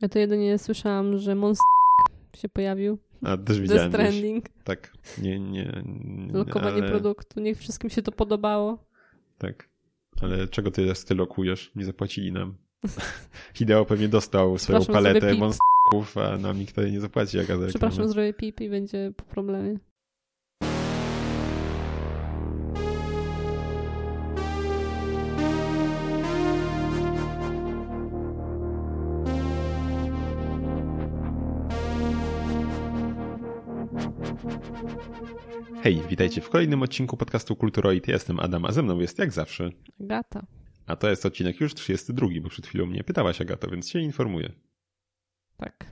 Ja to jedynie słyszałam, że Monster się pojawił. A też widziałem. Death Stranding. Tak, nie, nie. nie Lokowanie ale... produktu. Niech wszystkim się to podobało. Tak. Ale czego ty, ty lokujesz? Nie zapłacili nam. Hideo pewnie dostał swoją paletę monsterków, a nam nikt nie zapłaci. Jaka Przepraszam, zrobię pip i będzie po problemie. Hej, witajcie w kolejnym odcinku podcastu Kulturoid. Ja jestem Adam, a ze mną jest jak zawsze Agata. A to jest odcinek już 32, bo przed chwilą mnie pytałaś Agata, więc się informuję. Tak.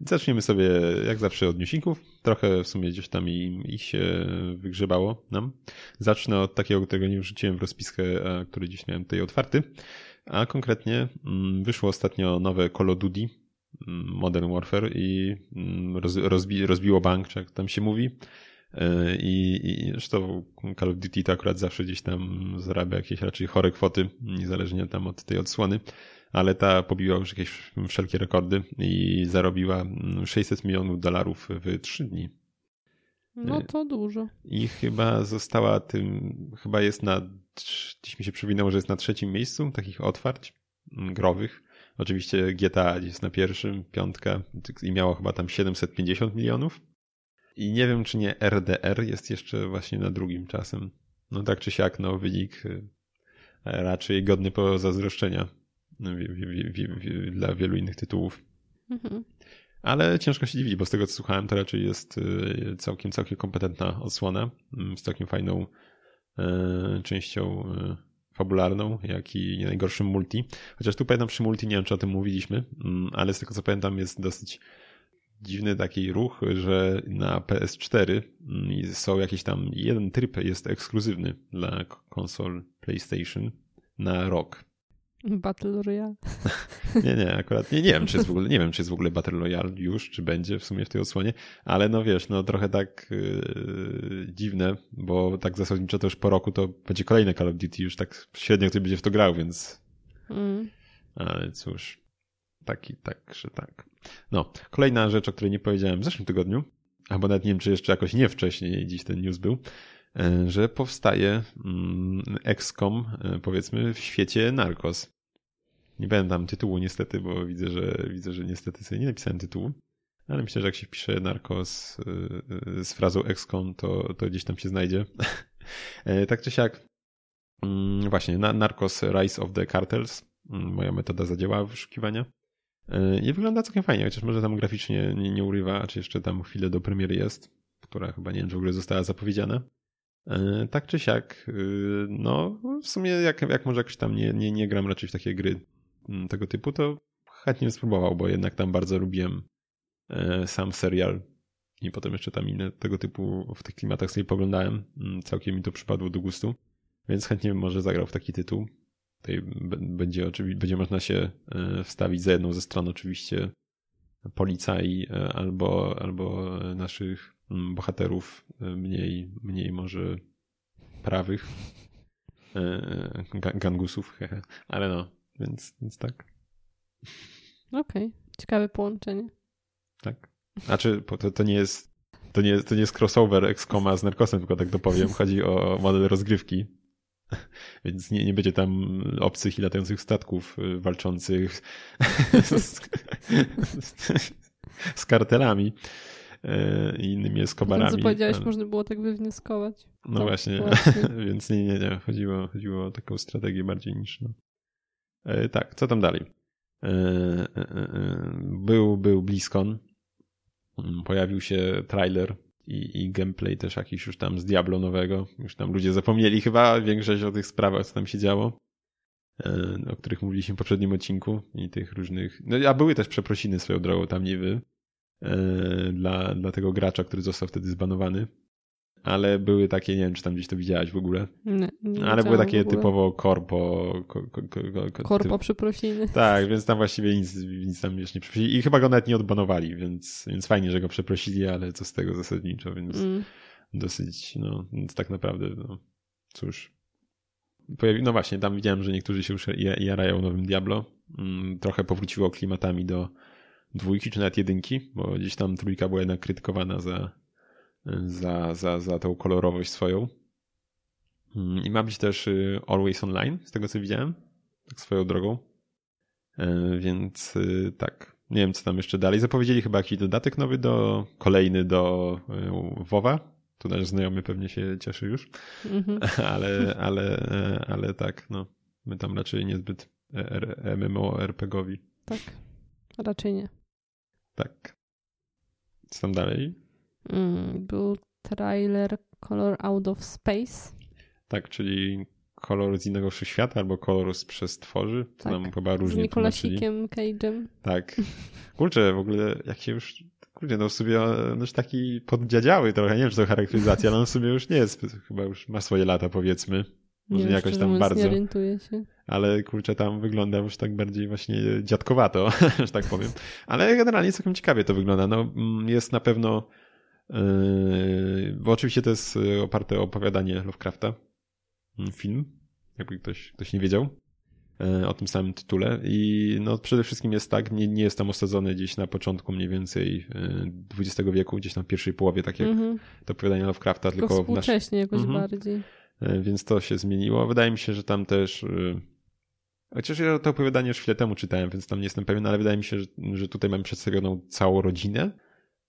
Zaczniemy sobie jak zawsze od newsików. Trochę w sumie gdzieś tam ich się wygrzebało nam. Zacznę od takiego, którego nie wrzuciłem w rozpiskę, który dziś miałem tutaj otwarty. A konkretnie mm, wyszło ostatnio nowe Call of Duty mm, Modern Warfare i mm, rozbi rozbiło bank, czy jak tam się mówi. E, I, I zresztą Call of Duty to akurat zawsze gdzieś tam zarabia jakieś raczej chore kwoty, niezależnie tam od tej odsłony, ale ta pobiła już jakieś wszelkie rekordy i zarobiła 600 milionów dolarów w 3 dni. No to dużo. I chyba została tym, chyba jest na, dziś mi się przewinęło, że jest na trzecim miejscu takich otwarć growych. Oczywiście GTA jest na pierwszym, piątka i miało chyba tam 750 milionów. I nie wiem, czy nie RDR jest jeszcze właśnie na drugim czasem. No tak czy siak, no wynik y, raczej godny pozazdroszczenia dla wielu innych tytułów. Mhm. Ale ciężko się dziwić, bo z tego co słuchałem, to raczej jest y, całkiem, całkiem kompetentna odsłona mm, z całkiem fajną y, częścią fabularną, jak i nie najgorszym multi. Chociaż tu pamiętam przy multi, nie wiem czy o tym mówiliśmy, mm, ale z tego co pamiętam jest dosyć dziwny taki ruch, że na PS4 mm, są jakieś tam, jeden tryb jest ekskluzywny dla konsol PlayStation na rok. Battle Royale. nie, nie, akurat nie, nie wiem, czy jest w ogóle, nie wiem, czy jest w ogóle Battle Royale już, czy będzie w sumie w tej odsłonie, ale no wiesz, no trochę tak yy, dziwne, bo tak zasadniczo to już po roku to będzie kolejne Call of Duty, już tak średnio ktoś będzie w to grał, więc mm. ale cóż, taki, tak, że tak. No, kolejna rzecz, o której nie powiedziałem w zeszłym tygodniu, albo nawet nie wiem, czy jeszcze jakoś nie wcześniej, dziś ten news był, e, że powstaje mm, XCOM, e, powiedzmy, w świecie Narcos. Nie pamiętam tytułu niestety, bo widzę, że widzę, że niestety sobie nie napisałem tytułu, ale myślę, że jak się pisze Narcos e, z frazą XCOM, to, to gdzieś tam się znajdzie. Tak czy siak, mm, właśnie, Narcos Rise of the Cartels, mm, moja metoda zadziałała wyszukiwania. E, I wygląda całkiem fajnie, chociaż może tam graficznie nie, nie urywa, czy jeszcze tam chwilę do premiery jest, która chyba nie wiem, czy w ogóle została zapowiedziana. E, tak czy siak, e, no w sumie jak, jak może jakoś tam nie, nie, nie gram raczej w takie gry mm, tego typu, to chętnie spróbował, bo jednak tam bardzo lubiłem sam serial i potem jeszcze tam inne tego typu w tych klimatach sobie poglądałem. Mm, całkiem mi to przypadło do gustu, więc chętnie może zagrał w taki tytuł. Tutaj będzie, oczywiście, będzie można się e, wstawić za jedną ze stron oczywiście policai e, albo, albo naszych mm, bohaterów e, mniej, mniej może prawych gangusów, ale no, więc, więc tak. Okej, okay. ciekawe połączenie. Tak. Znaczy, to, to nie jest to nie, to nie jest crossover Excoma z Narcosem, tylko tak dopowiem. Chodzi o model rozgrywki. Więc nie, nie będzie tam obcych i latających statków y, walczących z, z kartelami y, i innymi eskobarami. Co powiedziałeś, ale... można było tak wywnioskować. No, właśnie, właśnie. więc nie, nie, nie. Chodziło, chodziło o taką strategię bardziej niż no. E, tak, co tam dalej? E, e, był, był BlizzCon. Pojawił się trailer i, i gameplay też jakiś już tam z Diablo nowego. Już tam ludzie zapomnieli chyba większość o tych sprawach, co tam się działo, e, o których mówiliśmy w poprzednim odcinku i tych różnych... No a były też przeprosiny swoją drogą tam niby e, dla, dla tego gracza, który został wtedy zbanowany ale były takie, nie wiem, czy tam gdzieś to widziałaś w ogóle. Nie, nie ale były takie typowo korpo. Ko, ko, ko, korpo przeprosiny. Tak, więc tam właściwie nic, nic tam już nie przeprosili. I chyba go nawet nie odbanowali, więc, więc fajnie, że go przeprosili, ale co z tego zasadniczo, więc mm. dosyć, no, więc tak naprawdę, no, cóż. pojawi... no właśnie, tam widziałem, że niektórzy się już jarają nowym Diablo. Mm, trochę powróciło klimatami do dwójki, czy nawet jedynki, bo gdzieś tam trójka była jednak krytykowana za, za, za, za tą kolorowość swoją. Mm, I ma być też y, Always Online, z tego co widziałem, tak swoją drogą. E, więc y, tak, nie wiem co tam jeszcze dalej. Zapowiedzieli chyba jakiś dodatek nowy do, kolejny do y, WoWa. Tu nasz znajomy pewnie się cieszy już. Mm -hmm. ale, ale, e, ale tak, no. My tam raczej niezbyt MMORPGowi. Tak, raczej nie. Tak. Co tam dalej? Mm, był trailer Color Out of Space. Tak, czyli kolor z innego wszechświata albo kolor z przestworzy. To tak. nam chyba różnie Z Nikolasikiem Cage'em. Tak. Kurczę, w ogóle jak się już Kurde, no w sumie on już taki poddziadziały trochę, nie wiem czy to charakteryzacja, ale on w sumie już nie jest, chyba już ma swoje lata powiedzmy. Może nie, jakoś tam bardzo. Nie orientuję się. Ale kurczę, tam wygląda już tak bardziej właśnie dziadkowato, że tak powiem. Ale generalnie całkiem ciekawie to wygląda. No, mm, jest na pewno, bo oczywiście to jest oparte o opowiadanie Lovecrafta, mm, film, jakby ktoś, ktoś nie wiedział yy, o tym samym tytule. I no przede wszystkim jest tak, nie, nie jest tam osadzony gdzieś na początku mniej więcej XX yy, wieku, gdzieś tam w pierwszej połowie, tak jak mm -hmm. to opowiadanie Lovecrafta, tylko, tylko współcześnie nasz... jakoś mm -hmm. bardziej. Więc to się zmieniło. Wydaje mi się, że tam też. Chociaż ja to opowiadanie już chwilę temu czytałem, więc tam nie jestem pewien, ale wydaje mi się, że, że tutaj mamy przedstawioną całą rodzinę.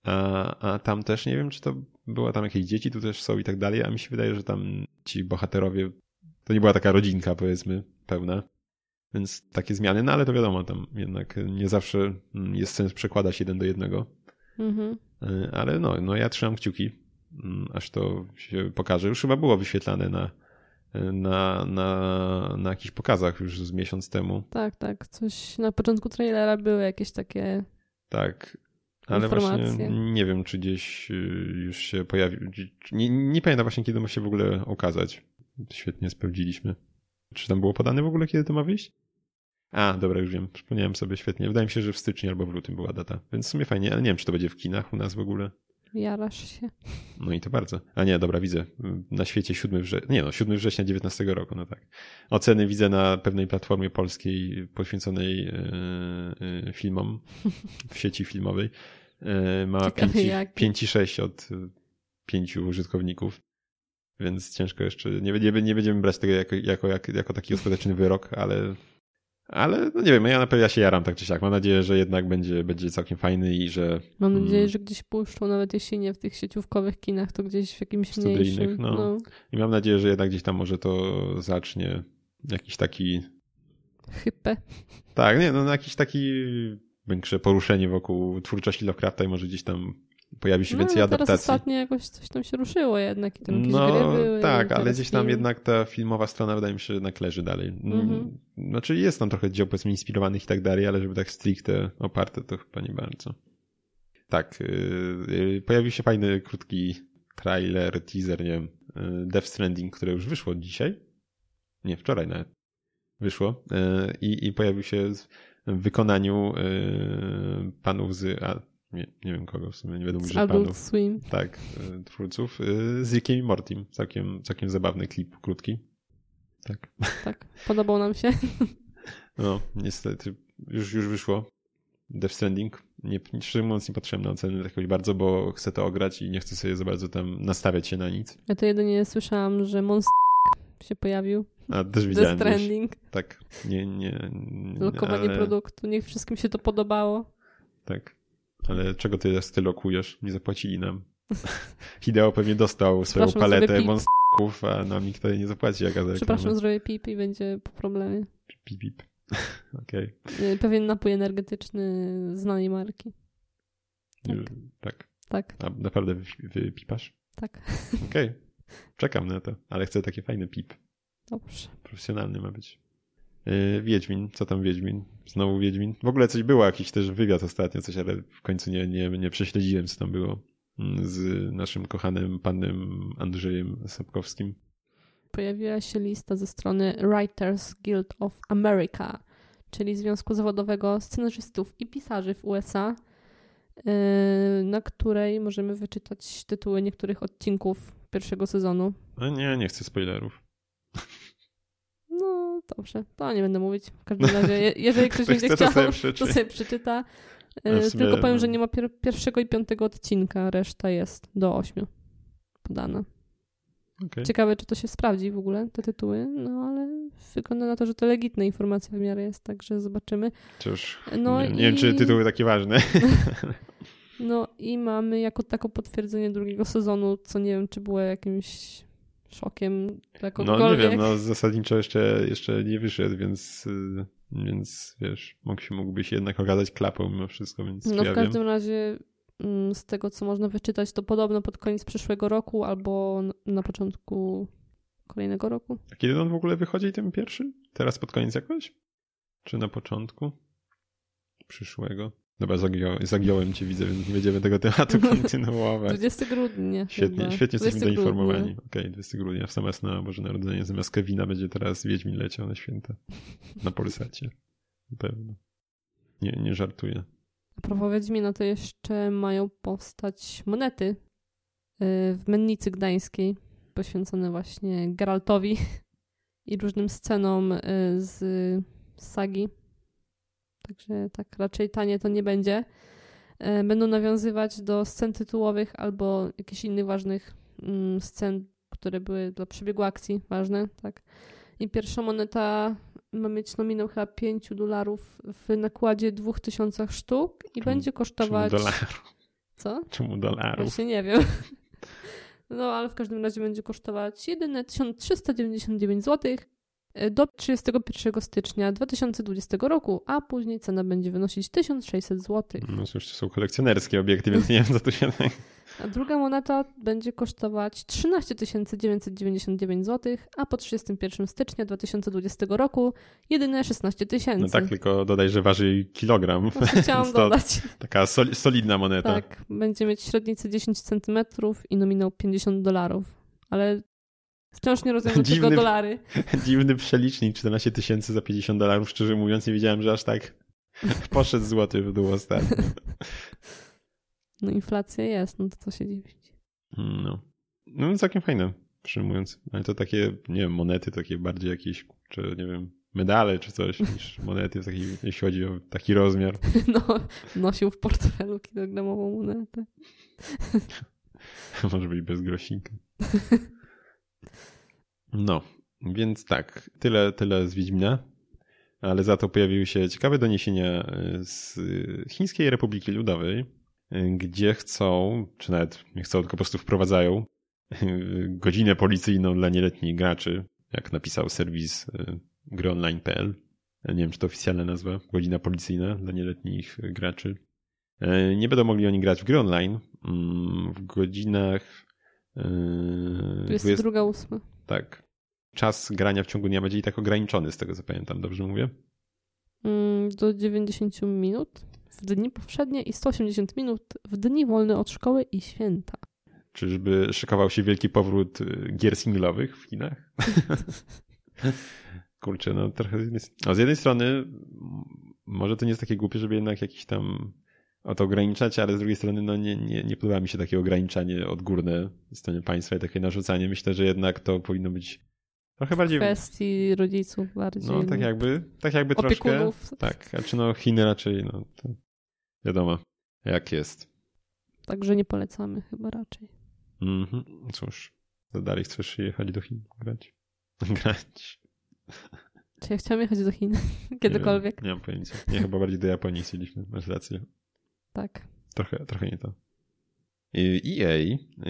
A, a tam też nie wiem, czy to była tam jakieś dzieci, tu też są i tak dalej, a mi się wydaje, że tam ci bohaterowie to nie była taka rodzinka, powiedzmy, pełna. Więc takie zmiany, no ale to wiadomo, tam jednak nie zawsze jest sens przekładać jeden do jednego. Mhm. E, ale no, no ja trzymam kciuki. Mm, aż to się pokaże. Już chyba było wyświetlane na, na, na, na jakichś pokazach już z miesiąc temu. Tak, tak. Coś na początku trailera były jakieś takie. Tak. Ale informacje. właśnie nie wiem, czy gdzieś y, już się pojawił. Nie, nie pamiętam właśnie, kiedy ma się w ogóle okazać. Świetnie sprawdziliśmy. Czy tam było podane w ogóle, kiedy to ma wyjść? A, dobra, już wiem. Przypomniałem sobie świetnie. Wydaje mi się, że w styczniu albo w lutym była data. Więc w sumie fajnie, ale nie wiem, czy to będzie w kinach u nas w ogóle. Jarasz się. No i to bardzo. A nie, dobra, widzę. Na świecie 7 września, nie no, 7 września 19 roku, no tak. Oceny widzę na pewnej platformie polskiej poświęconej yy, filmom, w sieci filmowej. Yy, ma 5,6 od 5 użytkowników. Więc ciężko jeszcze, nie, nie, nie będziemy brać tego jako, jako, jako taki ostateczny wyrok, ale ale no nie wiem, ja na pewno ja się jaram tak czy siak. Mam nadzieję, że jednak będzie, będzie całkiem fajny i że... Mam nadzieję, mm, że gdzieś puszczą, nawet jeśli nie w tych sieciówkowych kinach, to gdzieś w jakimś mniejszym. No. no. I mam nadzieję, że jednak gdzieś tam może to zacznie jakiś taki... Hype. Tak, nie, no jakiś taki większe poruszenie wokół twórczości Lovecrafta i może gdzieś tam pojawi się no, więcej adaptacji. Teraz ostatnio jakoś coś tam się ruszyło jednak i tam jakieś no, gry były. Tak, ale gdzieś tam film. jednak ta filmowa strona wydaje mi się, jednak leży dalej. Mm, mhm. Znaczy jest tam trochę dzieł powiedzmy inspirowanych i tak dalej, ale żeby tak stricte oparte to chyba nie bardzo. Tak, yy, pojawił się fajny, krótki trailer, teaser, nie wiem, yy, Death Stranding, które już wyszło dzisiaj. Nie, wczoraj nawet wyszło. Yy, i, I pojawił się w wykonaniu yy, panów z nie, nie wiem kogo w sumie, nie wiadomo, że panów. Swim. Tak, e, twórców. E, z Rickiem i Mortim. Całkiem, całkiem zabawny klip, krótki. Tak. Tak, podobał nam się. No, niestety, już, już wyszło. Death Stranding. Nie, szczerze mówiąc, nie patrzyłem na oceny jakoś bardzo, bo chcę to ograć i nie chcę sobie za bardzo tam nastawiać się na nic. Ja to jedynie słyszałam, że Monster się pojawił. A, też widziałem. Death Stranding. Tak, nie, nie. nie Lokowanie ale... produktu, niech wszystkim się to podobało. Tak. Ale czego ty z lokujesz? Nie zapłacili nam. Hideo pewnie dostał swoją paletę monsterów, a nam nikt nie zapłaci. Jaka Przepraszam, zrobię pip i będzie po problemie. Pip, pip. Okej. Okay. Pewien napój energetyczny znanej marki. Tak. tak. Tak. A naprawdę wypipasz? Tak. Okej. Okay. Czekam na to, ale chcę takie fajne pip. Dobrze. Profesjonalny ma być. Yy, Wiedźmin, co tam Wiedźmin? Znowu Wiedźmin. W ogóle coś było, jakiś też wywiad ostatnio, coś, ale w końcu nie, nie, nie prześledziłem, co tam było mm, z naszym kochanym panem Andrzejem Sapkowskim. Pojawiła się lista ze strony Writers Guild of America, czyli Związku Zawodowego Scenarzystów i Pisarzy w USA, yy, na której możemy wyczytać tytuły niektórych odcinków pierwszego sezonu. A nie, nie chcę spoilerów. Dobrze, to nie będę mówić. W każdym razie, je, jeżeli ktoś Ktoś będzie chce, to chciał, sobie to sobie przeczyta. E, sumie, Tylko powiem, że no. nie ma pier pierwszego i piątego odcinka, reszta jest do ośmiu podana. Okej. Ciekawe, czy to się sprawdzi w ogóle, te tytuły, no ale wygląda na to, że to legitna informacja w miarę jest, także zobaczymy. Cóż, No nie, i... nie wiem, czy tytuły takie ważne. No i mamy jako tako potwierdzenie drugiego sezonu, co nie wiem, czy było jakimś szokiem dla No nie kogokolwiek. wiem, no zasadniczo jeszcze, jeszcze nie wyszedł, więc, y, więc wiesz, mógł się, mógłby się jednak okazać klapą mimo wszystko, więc No ja w każdym wiem. razie mm, z tego, co można wyczytać, to podobno pod koniec przyszłego roku albo na początku kolejnego roku. A kiedy on w ogóle wychodzi ten pierwszy? Teraz pod koniec jakoś? Czy na początku? Przyszłego? Dobra, zagią, zagiąłem cię, widzę, więc nie będziemy tego tematu kontynuować. 20 grudnia Świetnie, chyba. świetnie jesteśmy 20 zainformowani. grudnia. Okej, 20 grudnia, w sama na Boże Narodzenie. Zamiast Kevina będzie teraz Wiedźmin leciał na święta. Na Polsacie. Na pewno. Nie, nie żartuję. A propos Wiedźmina, to jeszcze mają powstać monety y, w Mennicy Gdańskiej, poświęcone właśnie Geraltowi i różnym scenom y, z sagi. Także tak raczej tanie to nie będzie. Y, Będą nawiązywać do scen tytułowych albo jakichś innych ważnych mm, scen, które były dla przebiegu akcji ważne, tak. I pierwsza moneta ma mieć nominał chyba 5 dolarów w nakładzie 2000 sztuk i Czemu- będzie Czemu kosztować. dolarów? Co? Czemu dolarów? Właśnie nie wiem. No, ale w każdym razie będzie kosztować jedyne 1399 zł do 31 stycznia 2020 roku, a później cena będzie wynosić 1600 zł. No to są kolekcjonerskie obiekty, więc nie wiem, co tu się... A druga moneta będzie kosztować 13 999 zł, a po 31 stycznia 2020 roku jedyne 16 tysięcy. No tak, tylko dodaj, że waży kilogram. Właśnie chciałam dodać. Taka sol, solidna moneta. Tak, będzie mieć średnicę 10 cm i nominał 50 dolarów. Ale wciąż nie rozumiem dlaczego dolary. Dziwny przelicznik, 14 tysięcy za 50 dolarów. Szczerze mówiąc, nie wiedziałem, że aż tak poszedł złoty w dół ostatnio. No inflacja jest, no to co się dziwić. No. No całkiem fajne, mówiąc. Ale to takie, nie wiem, monety, takie bardziej jakieś, czy nie wiem, medale czy coś, niż monety, w takiej, jeśli chodzi o taki rozmiar. No, nosił w portfelu kilogramową monetę. Może być bez grosika. No, więc tak, tyle, tyle z Wiedźmina. Ale za to pojawiły się ciekawe doniesienia z Chińskiej Republiki Ludowej, gdzie chcą, czy nawet nie chcą, tylko po prostu wprowadzają godzinę policyjną dla nieletnich graczy, jak napisał serwis gryonline.pl. Nie wiem, czy to oficjalna nazwa, godzina policyjna dla nieletnich graczy. Nie będą mogli oni grać w gry online mm, w godzinach. Y, 20 22.8. tak. Czas grania w ciągu dnia będzie i tak ograniczony, z tego co pamiętam. Dobrze mówię? Mm, do 90 minut w dni powszednie i 180 minut w dni wolne od szkoły i święta. Czyżby szykował się wielki powrót y, gier singlowych w Chinach? Kurczę, no trochę. No, z jednej strony, może to nie jest takie głupie, żeby jednak jakiś tam o to ograniczać, ale z drugiej strony, no nie, nie, nie podoba mi się takie ograniczanie odgórne ze strony państwa i takie narzucanie. Myślę, że jednak to powinno być trochę bardziej. Kwestii rodziców bardziej. No tak jakby, tak jakby troszkę. Tak, a czy no Chiny raczej, no to wiadomo, jak jest. Także nie polecamy chyba raczej. Mhm. Cóż, to dalej chcesz jechać do Chin grać? grać. Czy ja chciałam jechać do Chin? Nie Kiedykolwiek? wiem, Nie mam pojęcia. Nie, chyba bardziej do Japonii chcieliśmy, masz rację. Tak. Trochę, trochę nie to. Y, EA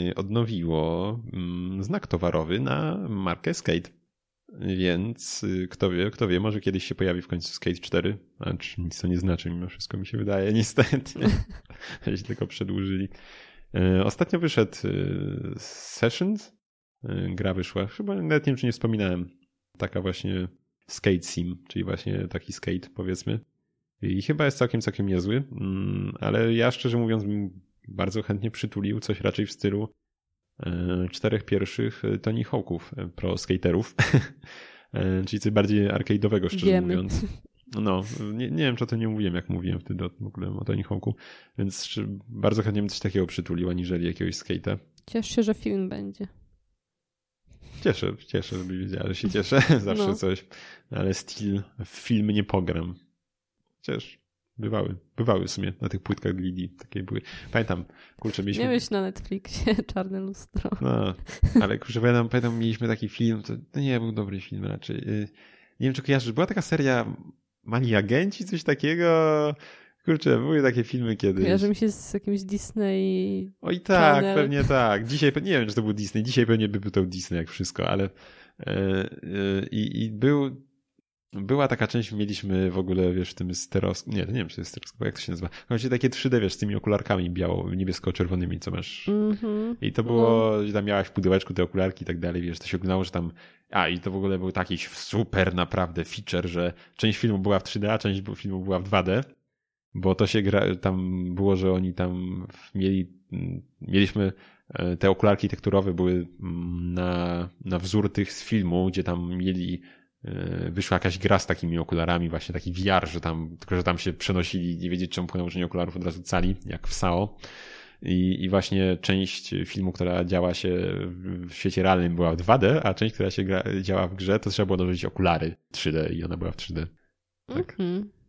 y, odnowiło mm, znak towarowy na markę Skate. Więc y, kto wie, kto wie, może kiedyś się pojawi w końcu Skate 4. A czy nic to nie znaczy, mimo wszystko mi się wydaje, niestety. Jeśli tylko przedłużyli. Ostatnio wyszedł Sessions. Gra wyszła. Chyba nawet nie wiem, czy nie wspominałem. Taka właśnie skate sim, czyli właśnie taki skate, powiedzmy. I chyba jest całkiem, całkiem niezły, mm, ale ja szczerze mówiąc bym bardzo chętnie przytulił coś raczej w stylu e, czterech pierwszych e, Tony Hawków e, pro skaterów, czyli coś bardziej arcade'owego, szczerze Wiemy. mówiąc. No, nie, nie wiem, czy o tym nie mówiłem, jak mówiłem wtedy o, w ogóle o Tony Hawku, więc bardzo chętnie bym coś takiego przytulił, aniżeli jakiegoś skate'a. Ciesz się, że film będzie. Cieszę, cieszę, żeby wiedziała, że się cieszę. Zawsze no. coś. Ale styl w film nie pogram. Chociaż bywały, bywały w sumie na tych płytkach Lidi. Takie były. Pamiętam, kurczę, mieliśmy... Miałeś na Netflixie Czarne Lustro. No, ale kurczę, pamiętam, pamiętam mieliśmy taki film, to, to nie był dobry film raczej. Y, nie wiem, czy kojarzysz, była taka seria Mali Agenci, coś takiego Kurczę, były takie filmy kiedyś. Kojarzy mi się z jakimś Disney. Oj tak, Channel. pewnie tak. Dzisiaj, nie wiem, czy to był Disney. Dzisiaj pewnie by był to Disney, jak wszystko, ale e, e, i, i był była taka część, mieliśmy w ogóle, wiesz, w tym stereoskop, nie, to nie wiem, czy to jest stereoskop, jak to się nazywa. Chodzi takie 3D, wiesz, z tymi okularkami biało, niebiesko-czerwonymi, co masz. Mm -hmm. I to było, no. że tam miałaś w pudełeczku te okularki i tak dalej, wiesz, to się oglądało, że tam, a i to w ogóle był taki super naprawdę feature, że część filmu była w 3D, a część filmu była w 2D bo to się gra, tam było, że oni tam mieli, mieliśmy e, te okularki tekturowe były mm, na, na wzór tych z filmu, gdzie tam mieli, wyszła jakaś gra z takimi okularami, właśnie taki VR, że tam, tylko że tam się przenosili, nie wiedzieć czemu po nałożeniu okularów od razu cali, jak w SAO. I, I właśnie część filmu, która działa się w świecie realnym była w 2D, a część, która się gra, działa w grze, to trzeba było dołożyć okulary 3D i ona była w 3D. Tak. Mm -hmm.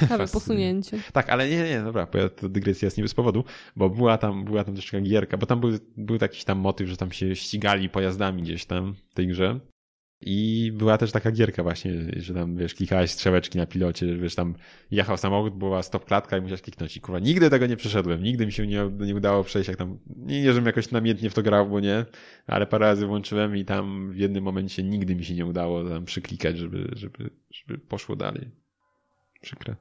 Ciekawe posunięcie. Tak, ale nie, nie, dobra, bo ja, to dygresja jest nie bez powodu, bo była tam, była tam też taka gierka, bo tam był, był jakiś tam motyw, że tam się ścigali pojazdami gdzieś tam w tej grze. I była też taka gierka właśnie, że tam, wiesz, klikałeś strzałeczki na pilocie, wiesz, tam jechał samochód, była stop klatka i musiałeś kliknąć i kurwa, nigdy tego nie przeszedłem, nigdy mi się nie, nie udało przejść, jak tam, nie, nie, żebym jakoś namiętnie w to grał, bo nie, ale parę razy włączyłem i tam w jednym momencie nigdy mi się nie udało tam przyklikać, żeby, żeby, żeby poszło dalej. Przykre.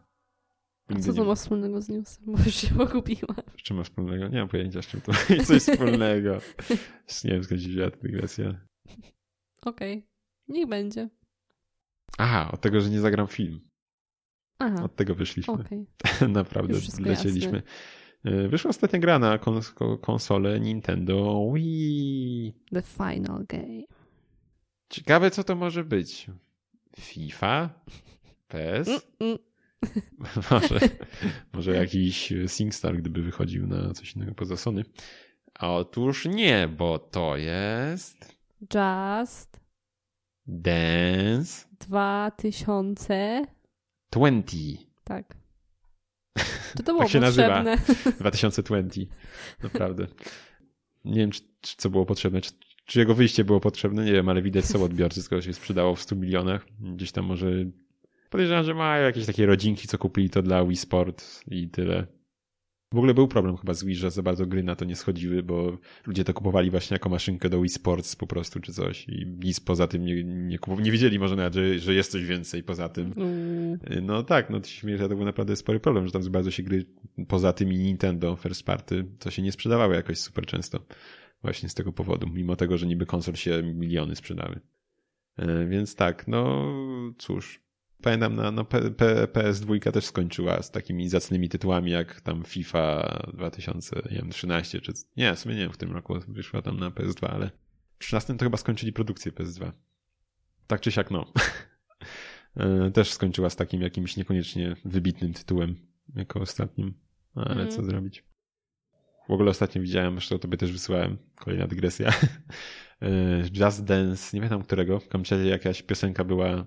A co to ma wspólnego z newsem? Bo już się pogubiłam. Z czym ma wspólnego? Nie mam pojęcia, z czym to ma coś wspólnego. nie wiem, skąd się wzięła ta dygresja. Okej, okay. Niech będzie. Aha, od tego, że nie zagram film. Aha. Od tego wyszliśmy. Okay. Naprawdę lecieliśmy. Jasne. E, wyszła ostatnia gra na kons konsolę Nintendo Wii. The final game. Ciekawe, co to może być. FIFA? PS? Mm -mm. może, może jakiś SingStar, gdyby wychodził na coś innego poza Sony. Otóż nie, bo to jest. Just. Dance. 2000. 20. Tak. To to było tak się potrzebne. nazywa. 2020. Naprawdę. Nie wiem, czy, czy co było potrzebne. Czy, czy, jego wyjście było potrzebne? Nie wiem, ale widać są odbiorcy, skoro się sprzedało w 100 milionach. Gdzieś tam może Podejrzewam, że mają jakieś takie rodzinki, co kupili to dla Wii Sport i tyle. W ogóle był problem chyba z Wii, że za bardzo gry na to nie schodziły, bo ludzie to kupowali właśnie jako maszynkę do Wii Sports po prostu, czy coś. I nic poza tym nie, nie, kupowali, nie wiedzieli może nawet, że, że jest coś więcej poza tym. Mm. No tak, no to śmieję, to był naprawdę spory problem, że tam za bardzo się gry poza tym i Nintendo first party, to się nie sprzedawały jakoś super często. Właśnie z tego powodu, mimo tego, że niby konsol się miliony sprzedały. E, więc tak, no cóż, Pamiętam, na, no, PS2 też skończyła z takimi zacnymi tytułami jak tam FIFA 2013, czy nie, w sumie nie wiem, w którym roku wyszła tam na PS2, ale w 13 to chyba skończyli produkcję PS2. Tak czy siak, no. E, też skończyła z takim jakimś niekoniecznie wybitnym tytułem jako ostatnim, ale mm. co zrobić. W ogóle ostatnio widziałem, zresztą tobie też wysyłałem, kolejna dygresja, Just Dance, nie pamiętam którego, w każdym jakaś piosenka była,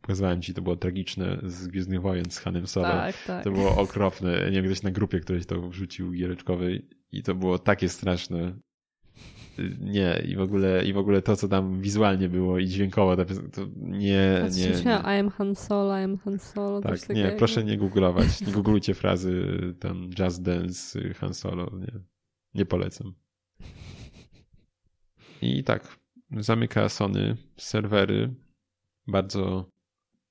pokazywałem ci, to było tragiczne z Gwiezdnych Wojen z Hanem Solo. Tak, tak. To było okropne. Nie wiem, ktoś na grupie któryś to wrzucił giereczkowej i to było takie straszne. Nie, i w ogóle, i w ogóle to, co tam wizualnie było i dźwiękowo, to, to nie, A nie. nie. I am Han Solo, I am Han Solo. Tak, nie, proszę nie googlować. Nie googlujcie frazy tam Just Dance, Han Solo, nie. Nie polecam. I tak, zamyka Sony serwery bardzo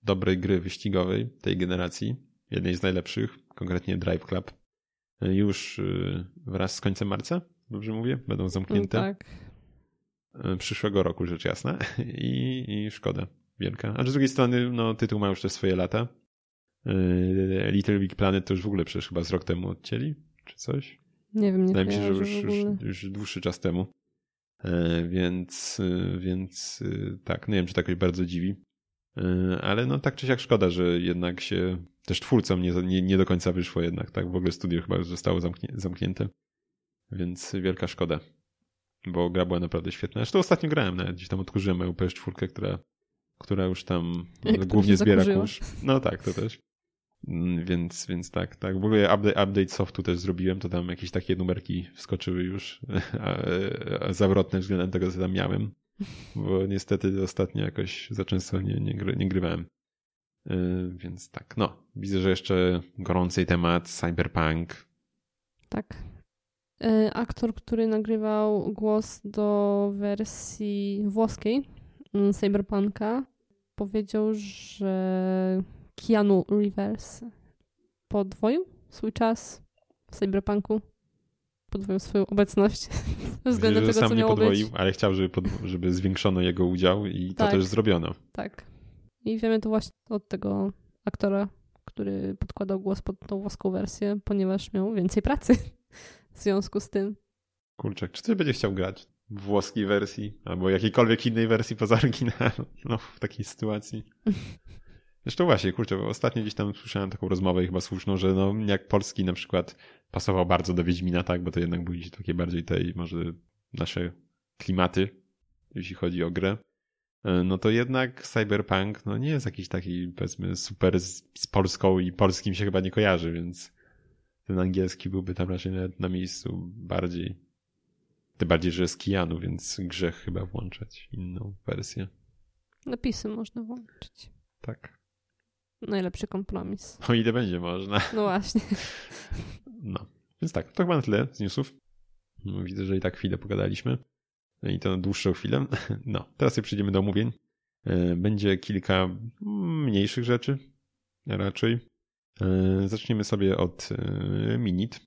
dobrej gry wyścigowej tej generacji, jednej z najlepszych, konkretnie Drive Club. Już y, wraz z końcem marca, dobrze mówię, będą zamknięte. tak. Y, przyszłego roku, rzecz jasna. I, I szkoda wielka. A z drugiej strony, no, tytuł ma już te swoje lata. Y, Little Big Planet to już w ogóle przecież chyba z rok temu odcięli, czy coś? Nie wiem, nie Wydaje mi się, że już, już, już dłuższy czas temu. E, więc, e, więc e, tak, nie wiem, czy to jakoś bardzo dziwi. Ale no tak czy siak szkoda, że jednak się też twórcom nie, nie, nie do końca wyszło jednak, tak? W ogóle studio chyba już zostało zamknie, zamknięte. Więc wielka szkoda. bo gra była naprawdę świetna. Zresztą ostatnio grałem nawet, gdzieś tam odkurzyłem moją PS4, która, która już tam głównie zbiera kurz. No tak, to też. Mm, więc, więc tak, tak. W ogóle update, update softu też zrobiłem, to tam jakieś takie numerki wskoczyły już zawrotne względem tego, co tam miałem. Bo niestety ostatnio jakoś za często nie, nie, gry, nie grywałem. Yy, więc tak, no. Widzę, że jeszcze gorący temat Cyberpunk. Tak. Yy, aktor, który nagrywał głos do wersji włoskiej yy, Cyberpunka, powiedział, że Keanu Reeves podwoił swój czas w Cyberpunku. Podwoił swoją obecność względem tego, sam co nie podwoił, być. ale chciał, żeby, pod, żeby zwiększono jego udział i to Tak. też zrobiono. Tak. I wiemy to właśnie od tego aktora, który podkładał głos pod tą włoską wersję, ponieważ miał więcej pracy w związku z tym. Kurczak, czy ktoś będzie chciał grać w włoskiej wersji albo jakiejkolwiek innej wersji poza oryginalną no, w takiej sytuacji? Zresztą właśnie, kurczę, ostatnio gdzieś tam słyszałem taką rozmowę i chyba słuszną, że no, jak polski na przykład pasował bardzo do Wiedźmina, tak, bo to jednak były gdzieś takie bardziej tej, może nasze klimaty, jeśli chodzi o grę, e, no to jednak Cyberpunk no nie jest jakiś taki, powiedzmy, super z, z Polską i polskim się chyba nie kojarzy, więc ten angielski byłby tam raczej nawet na miejscu bardziej. Tym bardziej, że jest Kijanu, więc grzech chyba włączać inną wersję. Napisy można włączyć. Tak. Najlepszy kompromis. O ile będzie można. No właśnie. No. Więc tak, to chyba na tyle z newsów. Widzę, że i tak chwilę pogadaliśmy. I to na dłuższą chwilę. No, teraz sobie przejdziemy do omówień. E, Będzie kilka mniejszych rzeczy, raczej. E, Zaczniemy sobie od e, Minit,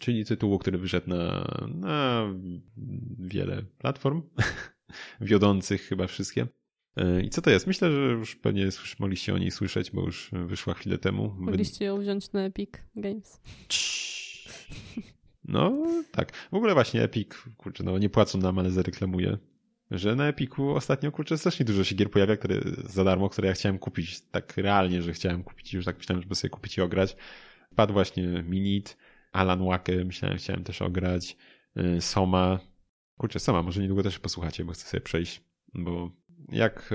czyli tytułu, który wyszedł na, na wiele platform, wiodących chyba wszystkie. E, I co to jest? Myślę, że już pewnie mogliście o niej słyszeć, bo już wyszła chwilę temu. Mogliście ją wziąć na Epic Games. No tak. W ogóle właśnie Epic, kurczę, no nie płacą nam, ale zareklamuję, że na Epiku ostatnio, kurczę, strasznie dużo się gier pojawia, które za darmo, które ja chciałem kupić tak realnie, że chciałem kupić, już tak myślałem, żeby sobie kupić i ograć. Padł właśnie Minit, Alan Wake, myślałem, chciałem też ograć, y, Soma. Kurczę, Soma, może niedługo też posłuchacie, bo chcę sobie przejść, bo jak,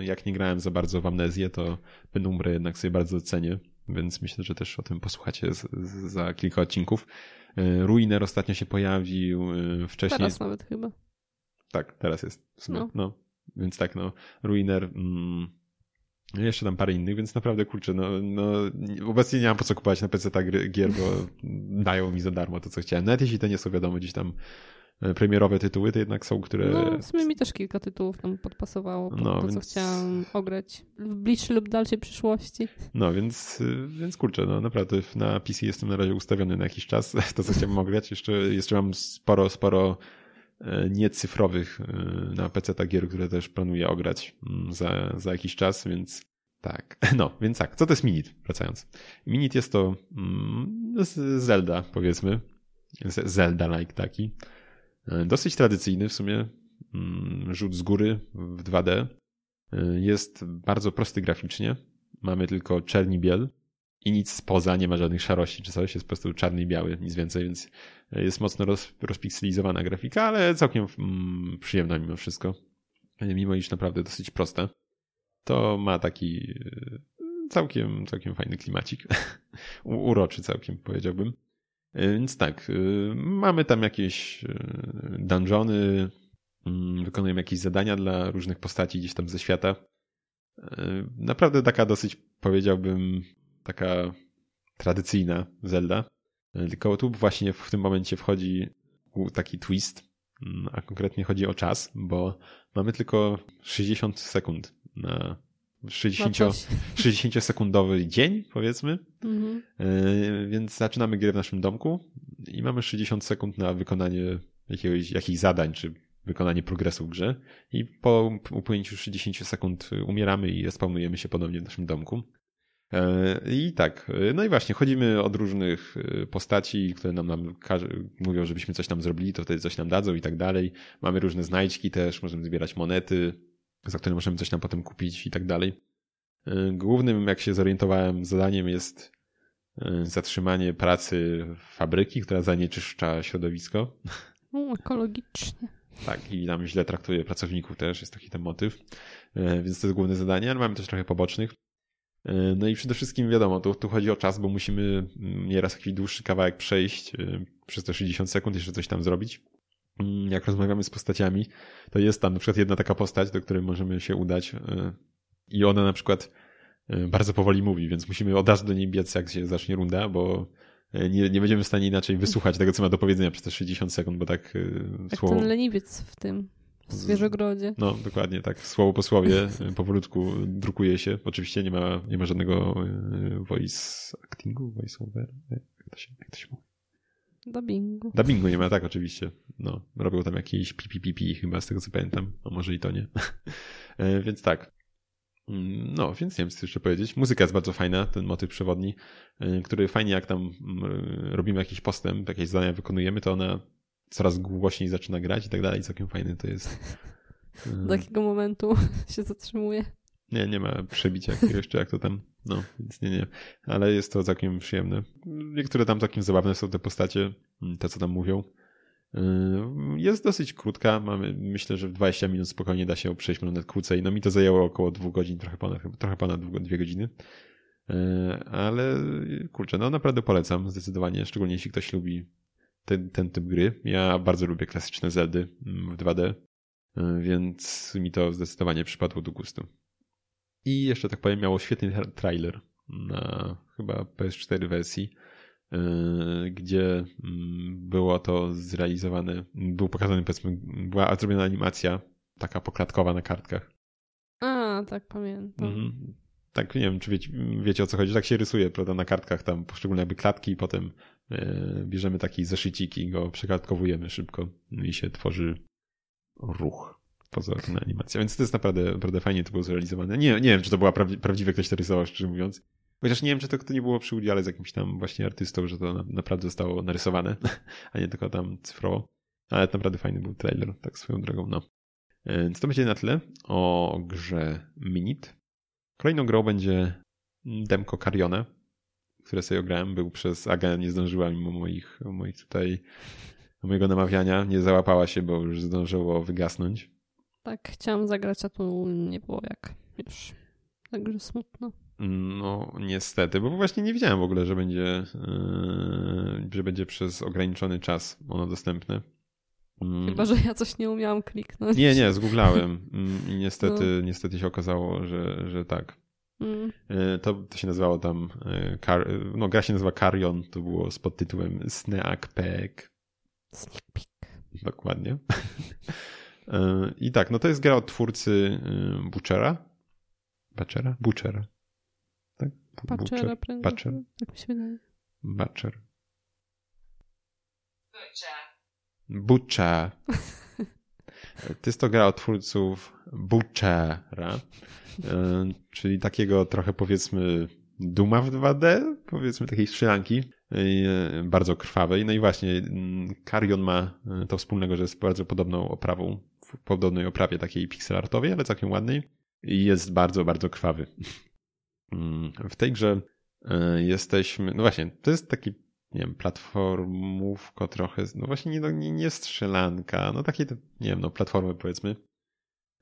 y, jak nie grałem za bardzo w Amnezję, to Penumbrę jednak sobie bardzo cenię, więc myślę, że też o tym posłuchacie z, z, za kilka odcinków. Y, Ruiner ostatnio się pojawił, y, wcześniej... Teraz nawet chyba. Tak, teraz jest w sumie. No. No. Więc tak, no. Ruiner. Mm, jeszcze tam parę innych, więc naprawdę kurczę, no, no obecnie nie mam po co kupować na PC gier, bo dają mi za darmo to, co chciałem. Nawet jeśli to nie są wiadomo gdzieś tam e, premierowe tytuły, to jednak są, które... No, w sumie mi też kilka tytułów tam podpasowało pod No, to, co więc- chciałam ograć w bliższej lub dalszej przyszłości. No, więc, y, więc kurczę, no naprawdę na PC jestem na razie ustawiony na jakiś czas. To, co chciałem ograć, jeszcze, jeszcze mam sporo, sporo e, niecyfrowych e, na PC gier, które też planuję ograć mm, za, za jakiś czas, więc tak. No, więc tak. Co to jest Minit? Wracając. Minit jest to mm, Zelda, powiedzmy. Zelda-like taki. E, Dosyć tradycyjny w sumie. mm, Rzut z góry w 2D. E, Jest bardzo prosty graficznie. Mamy tylko czerni biel i nic spoza, nie ma żadnych szarości czy coś, jest po prostu czarny i biały, nic więcej, więc jest mocno roz, rozpikselizowana grafika, ale całkiem mm, przyjemna mimo wszystko. Mimo iż naprawdę dosyć prosta. To ma taki całkiem, całkiem fajny klimacik. Uroczy całkiem, powiedziałbym. Y, Więc tak, y, mamy tam jakieś y, dungeony, mm, wykonujemy jakieś zadania dla różnych postaci gdzieś tam ze świata. Naprawdę taka dosyć, powiedziałbym, taka tradycyjna Zelda. Tylko tu właśnie w tym momencie wchodzi taki twist, mm, a konkretnie chodzi o czas, bo mamy tylko 60 sekund na 60, coś. 60-sekundowy dzień, powiedzmy. Mhm. Yy, Więc zaczynamy grę w naszym domku i mamy 60 sekund na wykonanie jakiegoś, jakichś zadań, czy wykonanie progresu w grze. I po upłynięciu 60 sekund umieramy i respawnujemy się ponownie w naszym domku. Yy, I tak, no i właśnie, chodzimy od różnych yy, postaci, które nam, nam mówią, żebyśmy coś tam zrobili, to wtedy coś nam dadzą i tak dalej. Mamy różne znajdźki też, możemy zbierać monety, za które możemy coś tam potem kupić i tak dalej. Yy, Głównym, jak się zorientowałem, zadaniem jest yy, zatrzymanie pracy fabryki, która zanieczyszcza środowisko. U, ekologicznie. Tak, i tam źle traktuje pracowników też, jest taki ten motyw. E, więc to jest główne zadanie, ale mamy też trochę pobocznych. No i przede wszystkim wiadomo, tu, tu chodzi o czas, bo musimy mm, nieraz jakiś dłuższy kawałek przejść przez te 60 sekund, jeszcze coś tam zrobić. Mm, jak rozmawiamy z postaciami, to jest tam na przykład jedna taka postać, do której możemy się udać i ona na przykład bardzo powoli mówi, więc musimy od razu do niej biec, jak się zacznie runda, bo nie, nie będziemy w stanie inaczej wysłuchać tego, co ma do powiedzenia przez te 60 sekund, bo tak Jak słowo... ten leniwiec w tym, w Zwierzogrodzie. No, dokładnie, tak. Słowo po słowie powolutku drukuje się. Oczywiście nie ma, nie ma żadnego voice actingu, voice over. Jak to się, jak to się mówi? Dubbingu. Dubbingu nie ma, tak, oczywiście. No, robią tam jakieś pipi chyba, z tego co pamiętam. A może i to nie. Więc tak. Mm, no, więc nie wiem, co jeszcze powiedzieć. Muzyka jest bardzo fajna, ten motyw przewodni, y, który fajnie jak tam mm, robimy jakiś postęp, jakieś zadania wykonujemy, to ona coraz głośniej zaczyna grać i tak dalej. Całkiem fajny to jest. Do takiego momentu się zatrzymuje. Nie, nie ma przebicia jeszcze jak to tam. No, więc nie, nie. Ale jest to całkiem przyjemne. Niektóre tam całkiem zabawne są te postacie, mm, te co tam mówią. Yy, jest dosyć krótka, mamy, myślę, że w 20 minut spokojnie da się przejść, może nawet krócej. No mi to zajęło około dwóch godzin, trochę ponad, trochę ponad dwie godziny. Yy, ale kurczę, no naprawdę polecam zdecydowanie, szczególnie jeśli ktoś lubi ten, ten typ gry. Ja bardzo lubię klasyczne Zeldy mm, w 2D, yy, więc mi to zdecydowanie przypadło do gustu. I jeszcze tak powiem, miało świetny trailer na chyba PS4 wersji Y, gdzie mm, było to zrealizowane, był pokazany, powiedzmy, była zrobiona animacja taka poklatkowa na kartkach. A, tak pamiętam. Mhm. Tak, nie wiem, czy wiecie, wiecie o co chodzi. Tak się rysuje, prawda, na kartkach tam poszczególne jakby klatki i potem y, bierzemy taki zeszycik i go przeklatkowujemy szybko i się tworzy ruch pozorna animacja. Więc to jest naprawdę, naprawdę fajnie to było zrealizowane. Nie, nie wiem, czy to była prawdziwe, ktoś to rysował, szczerze mówiąc. Chociaż nie wiem, czy to, to nie było przy udziale z jakimś tam właśnie artystą, że to naprawdę zostało narysowane, a nie tylko tam cyfrowo. Ale naprawdę fajny był trailer, tak swoją drogą, no. E, więc to będzie na tyle o grze Minit. Kolejną grą będzie demko Carione, które sobie ograłem. Był przez Aga, nie zdążyła mimo moich, moich tutaj mojego namawiania. Nie załapała się, bo już zdążyło wygasnąć. Tak, chciałam zagrać, a tu nie było jak już. Także smutno. No, niestety, bo właśnie nie wiedziałem w ogóle, że będzie, yy, że będzie przez ograniczony czas ono dostępne. Mm. Chyba, że ja coś nie umiałam kliknąć. Nie, nie, zgooglałem mm, i niestety, no. niestety się okazało, że, że tak. Mm. Yy, to, to się nazywało tam, yy, no gra się nazywa Carrion, to było z podtytułem Snack Pack. Sneak Peek. Dokładnie. I tak, no to jest gra od twórcy Butchera. Butchera? Butchera. Butchera prędzej. Butcher. Tak mi się wydaje. Butcher. Butcher. To jest to gra od twórców Butchera, e, czyli takiego trochę powiedzmy Duma w 2D, powiedzmy takiej strzelanki, e, bardzo krwawej. No i właśnie Carrion ma e, to wspólnego, że jest bardzo podobną oprawą, podobnej oprawie takiej pixelartowej, ale całkiem ładnej i jest bardzo, bardzo krwawy. Mm, w tej grze e, jesteśmy, no właśnie, to jest taki, nie wiem, platformówko trochę, no właśnie nie, nie, nie strzelanka, no takie, nie wiem, no platformy powiedzmy,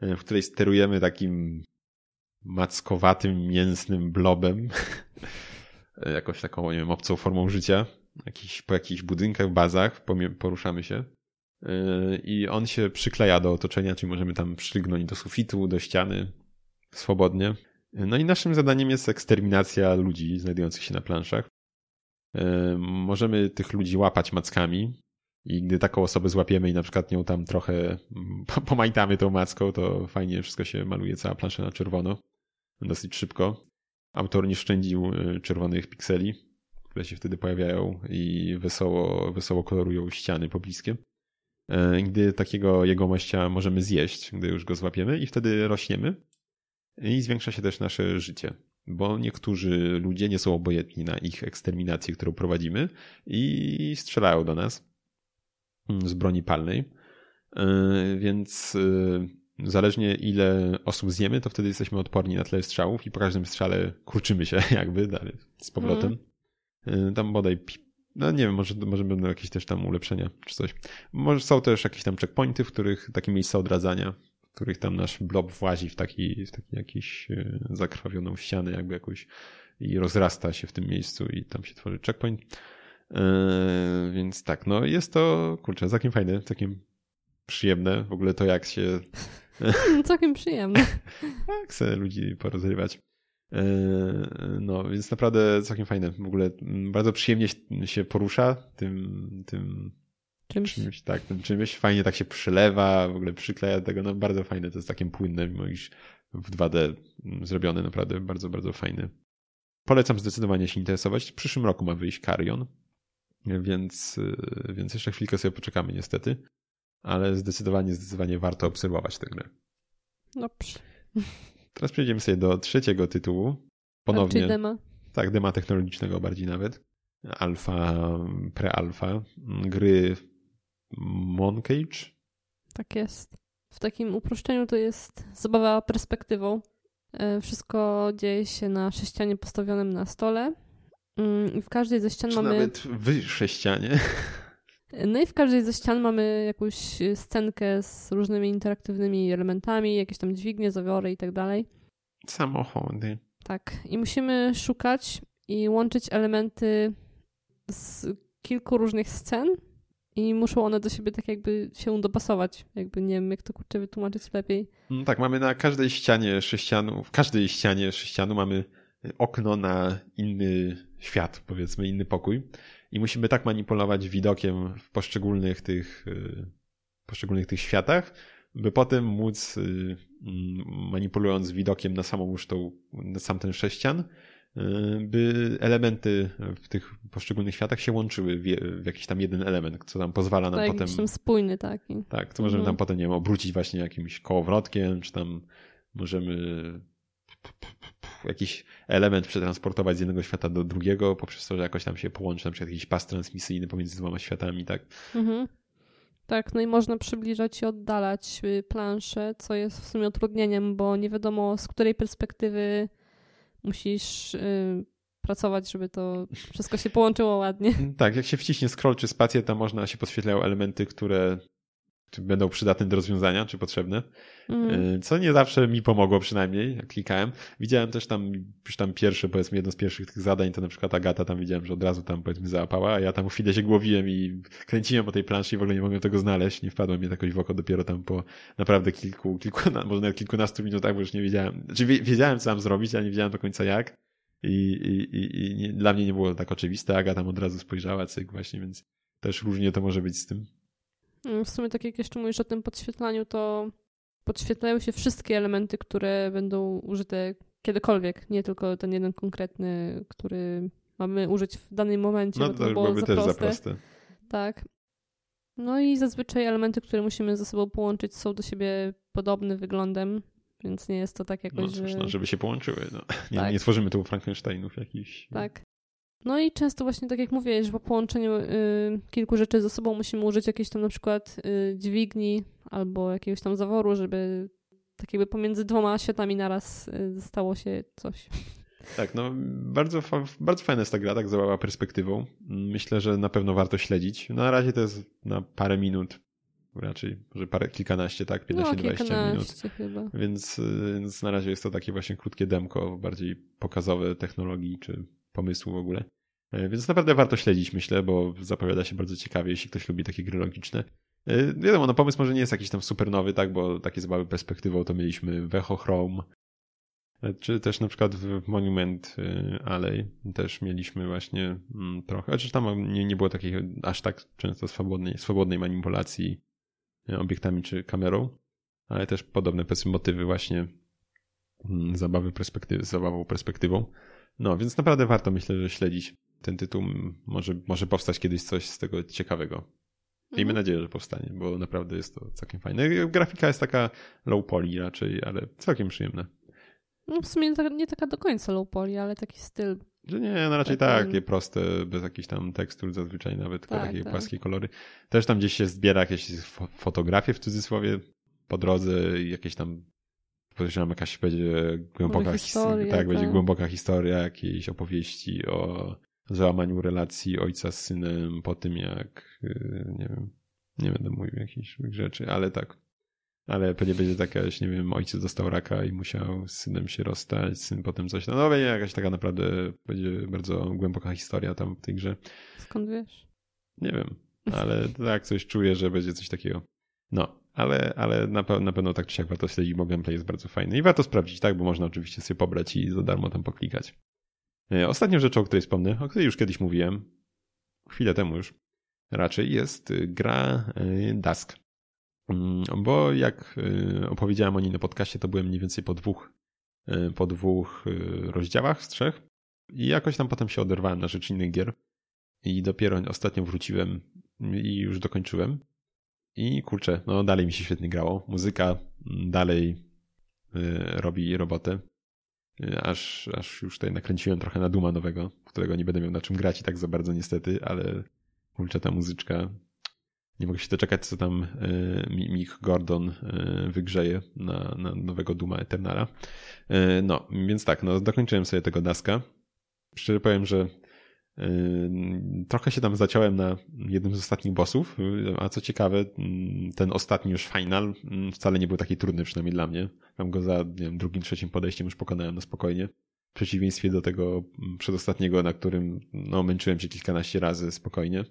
e, w której sterujemy takim mackowatym, mięsnym blobem, jakoś taką, nie wiem, obcą formą życia, jakiś, po jakichś budynkach, bazach poruszamy się i on się przykleja do otoczenia, czyli możemy tam przygnąć do sufitu, do ściany swobodnie. No i naszym zadaniem jest eksterminacja ludzi znajdujących się na planszach. E, możemy tych ludzi łapać mackami i gdy taką osobę złapiemy i na przykład nią tam trochę pomajtamy tą macką, to fajnie wszystko się maluje, cała plansza na czerwono. Dosyć szybko. Autor nie szczędził e, czerwonych pikseli, które się wtedy pojawiają i wesoło, wesoło kolorują ściany pobliskie. E, gdy takiego jegomościa możemy zjeść, gdy już go złapiemy i wtedy rośniemy i zwiększa się też nasze życie, bo niektórzy ludzie nie są obojętni na ich eksterminację, którą prowadzimy i strzelają do nas z broni palnej. E, więc e, zależnie ile osób zjemy, to wtedy jesteśmy odporni na tyle strzałów i po każdym strzale kurczymy się jakby dalej z powrotem. Mm. Tam bodaj no nie wiem, może, może będą jakieś też tam ulepszenia czy coś. Może są też jakieś tam checkpointy, w których takie miejsca odradzania, w których tam nasz blob włazi w taki, w taki jakiś e, zakrwawioną ścianę jakby jakąś i rozrasta się w tym miejscu i tam się tworzy checkpoint. Yy, więc tak, no jest to, kurczę, całkiem fajne, całkiem przyjemne. W ogóle to jak się... całkiem przyjemne. jak chcę ludzi porozrywać. Yy, no, więc naprawdę całkiem fajne. W ogóle mm, bardzo przyjemnie się porusza tym, tym czymś. czymś. Tak, tym czymś. Fajnie tak się przylewa, w ogóle przykleja tego. No, bardzo fajne. To jest takie płynne, mimo iż w 2D zrobione. Naprawdę bardzo, bardzo fajny. Polecam zdecydowanie się interesować. W przyszłym roku ma wyjść Carrion, więc, y, więc jeszcze chwilkę sobie poczekamy niestety. Ale zdecydowanie, zdecydowanie warto obserwować tę grę. Dobrze. Teraz przejdziemy sobie do trzeciego tytułu. Ponownie. Czyli dema. Tak, dema technologicznego bardziej nawet. Alfa, pre-alfa. Gry Moncage. Tak jest. W takim uproszczeniu to jest zabawa perspektywą. E, wszystko dzieje się na sześcianie postawionym na stole. Mm, I w każdej ze ścian Czy mamy. Nawet w sześcianie. No i w każdej ze ścian mamy jakąś scenkę z różnymi interaktywnymi elementami, jakieś tam dźwignie, zawiory i tak dalej. Samochody. Tak. I musimy szukać i łączyć elementy z kilku różnych scen i muszą one do siebie tak jakby się dopasować. Jakby nie wiem, jak to kurczę wytłumaczyć lepiej. No tak, mamy na każdej ścianie sześcianu, w każdej ścianie sześcianu mamy okno na inny świat, powiedzmy, inny pokój. I musimy tak manipulować widokiem w poszczególnych tych, y, poszczególnych tych światach, by potem móc, y, mm, manipulując widokiem na samą już tą, na sam ten sześcian, Y, by elementy w tych poszczególnych światach się łączyły w, w jakiś tam jeden element, co nam pozwala nam tak, potem... Tak, spójny taki. Tak, to możemy mhm. tam potem, nie wiem, obrócić właśnie jakimś kołowrotkiem, czy tam możemy jakiś element przetransportować z jednego świata do drugiego poprzez to, że jakoś tam się połączy, na przykład jakiś pas transmisyjny pomiędzy dwoma światami, tak? Mhm. Tak, no i można przybliżać i oddalać y, planszę, co jest w sumie utrudnieniem, bo nie wiadomo z której perspektywy musisz y, pracować, żeby to wszystko się połączyło ładnie. Tak, jak się wciśnie scroll czy spację, to można się podświetlają elementy, które będą przydatne do rozwiązania, czy potrzebne. Mm. Co nie zawsze mi pomogło przynajmniej, jak klikałem. Widziałem też tam, już tam pierwsze, powiedzmy, jedno z pierwszych tych zadań, to na przykład Agata tam widziałem, że od razu tam powiedzmy załapała, a ja tam chwilę się głowiłem i kręciłem po tej planszy i w ogóle nie mogłem tego znaleźć. Nie wpadłem mi jakoś w oko dopiero tam po naprawdę kilku, kilku może nawet kilkunastu minutach, bo już nie wiedziałem. Znaczy wiedziałem, co mam zrobić, ale nie wiedziałem do końca jak. I, i, i, i nie, dla mnie nie było tak oczywiste. Aga tam od razu spojrzała, cyk właśnie, więc też różnie to może być z tym. Mm, w sumie tak jak jeszcze mówisz o tym podświetlaniu, to podświetlają się wszystkie elementy, które będą użyte kiedykolwiek, nie tylko ten jeden konkretny, który mamy użyć w danym momencie. No to, to byłoby za też proste. za proste. Tak. No i zazwyczaj elementy, które musimy ze sobą połączyć są do siebie podobne wyglądem, więc nie jest to tak jakoś, no cóż, że... no, żeby się połączyły. No. Nie, tak. nie tworzymy tu Frankensteinów jakichś. Tak. No i często właśnie tak jak mówię, że po połączeniu y, kilku rzeczy ze sobą musimy użyć jakiejś tam na przykład y, dźwigni albo jakiegoś tam zaworu, żeby tak jakby pomiędzy dwoma światami naraz y, stało się coś. Tak, no bardzo, bardzo fajna jest ta gra, tak zabawa perspektywą. Myślę, że na pewno warto śledzić. No, na razie to jest na parę minut, raczej może parę, kilkanaście, tak, 15-20 no, minut. Chyba. Więc, y, więc na razie jest to takie właśnie krótkie demko, bardziej pokazowe technologii czy pomysłu w ogóle. E, więc naprawdę warto śledzić, myślę, bo zapowiada się bardzo ciekawie, jeśli ktoś lubi takie gry logiczne. E, wiadomo, no pomysł może nie jest jakiś tam super nowy, tak, bo takie zabawy perspektywą to mieliśmy w Echo Chrome, e, czy też na przykład w Monument Alley też mieliśmy właśnie mm, trochę, chociaż tam nie, nie było takiej aż tak często swobodnej, swobodnej manipulacji obiektami czy kamerą, ale też podobne motywy właśnie mm, zabawy perspektywy, zabawą perspektywą. No, więc naprawdę warto myślę, że śledzić ten tytuł. Może, może powstać kiedyś coś z tego ciekawego. Miejmy mhm. nadzieję, że powstanie, bo naprawdę jest to całkiem fajne. Grafika jest taka low poly raczej, ale całkiem przyjemna. No w sumie nie taka do końca low poly, ale taki styl. Że nie, no raczej tak, takie proste, bez jakichś tam tekstur zazwyczaj nawet, tylko tak, takie tak. płaskie kolory. Też tam gdzieś się zbiera jakieś fotografie w cudzysłowie po drodze jakieś tam podejrzewam jakaś będzie głęboka historia, tak, tak, będzie głęboka historia jakiejś opowieści o załamaniu relacji ojca z synem po tym, jak nie wiem, nie będę mówił jakichś rzeczy, ale tak. Ale pewnie będzie taka, nie wiem, ojciec dostał raka i musiał z synem się rozstać, syn potem coś. No, no będzie jakaś taka naprawdę, będzie bardzo głęboka historia tam w tej grze. Skąd wiesz? Nie wiem, ale tak coś czuję, że będzie coś takiego. No, ale, ale na, pe na pewno tak czy siak warto śledzić, bo gameplay jest bardzo fajny. I warto sprawdzić, tak, bo można oczywiście sobie pobrać i za darmo tam poklikać. E, ostatnią rzeczą, o której wspomnę, o której już kiedyś mówiłem, chwilę temu już, raczej jest gra e, Dusk. Mm, bo jak e, opowiedziałem o niej na podcaście, to byłem mniej więcej po dwóch, po dwóch rozdziałach z trzech i jakoś tam potem się oderwałem na rzecz innych gier i dopiero ostatnio wróciłem i już dokończyłem. I kurczę, no dalej mi się świetnie grało. Muzyka dalej robi robotę. Aż, aż już tutaj nakręciłem trochę na Duma nowego, którego nie będę miał na czym grać i tak za bardzo niestety, ale kurczę ta muzyczka. Nie mogę się doczekać, co tam Mick Gordon wygrzeje na, na nowego Duma Eternala. No, więc tak, no dokończyłem sobie tego Daska. Szczerze powiem, że Trochę się tam zaciąłem na jednym z ostatnich bossów, a co ciekawe, ten ostatni już final wcale nie był taki trudny, przynajmniej dla mnie. Tam go za wiem, drugim, trzecim podejściem już pokonałem na spokojnie. W przeciwieństwie do tego przedostatniego, na którym no, męczyłem się kilkanaście razy spokojnie.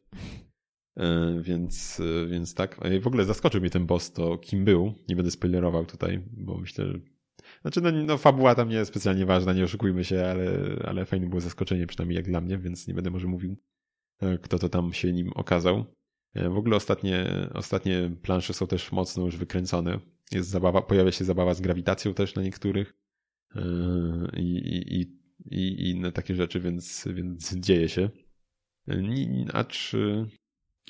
E, więc, więc tak. W ogóle zaskoczył mnie ten boss, to kim był. Nie będę spoilerował tutaj, bo myślę, znaczy, no, no fabuła tam nie jest specjalnie ważna, nie oszukujmy się, ale, ale fajne było zaskoczenie, przynajmniej jak dla mnie, więc nie będę może mówił, e, kto to tam się nim okazał. E, w ogóle ostatnie, ostatnie plansze są też mocno już wykręcone. Jest zabawa, pojawia się zabawa z grawitacją też na niektórych e, i, i, i, i inne takie rzeczy, więc, więc dzieje się. Acz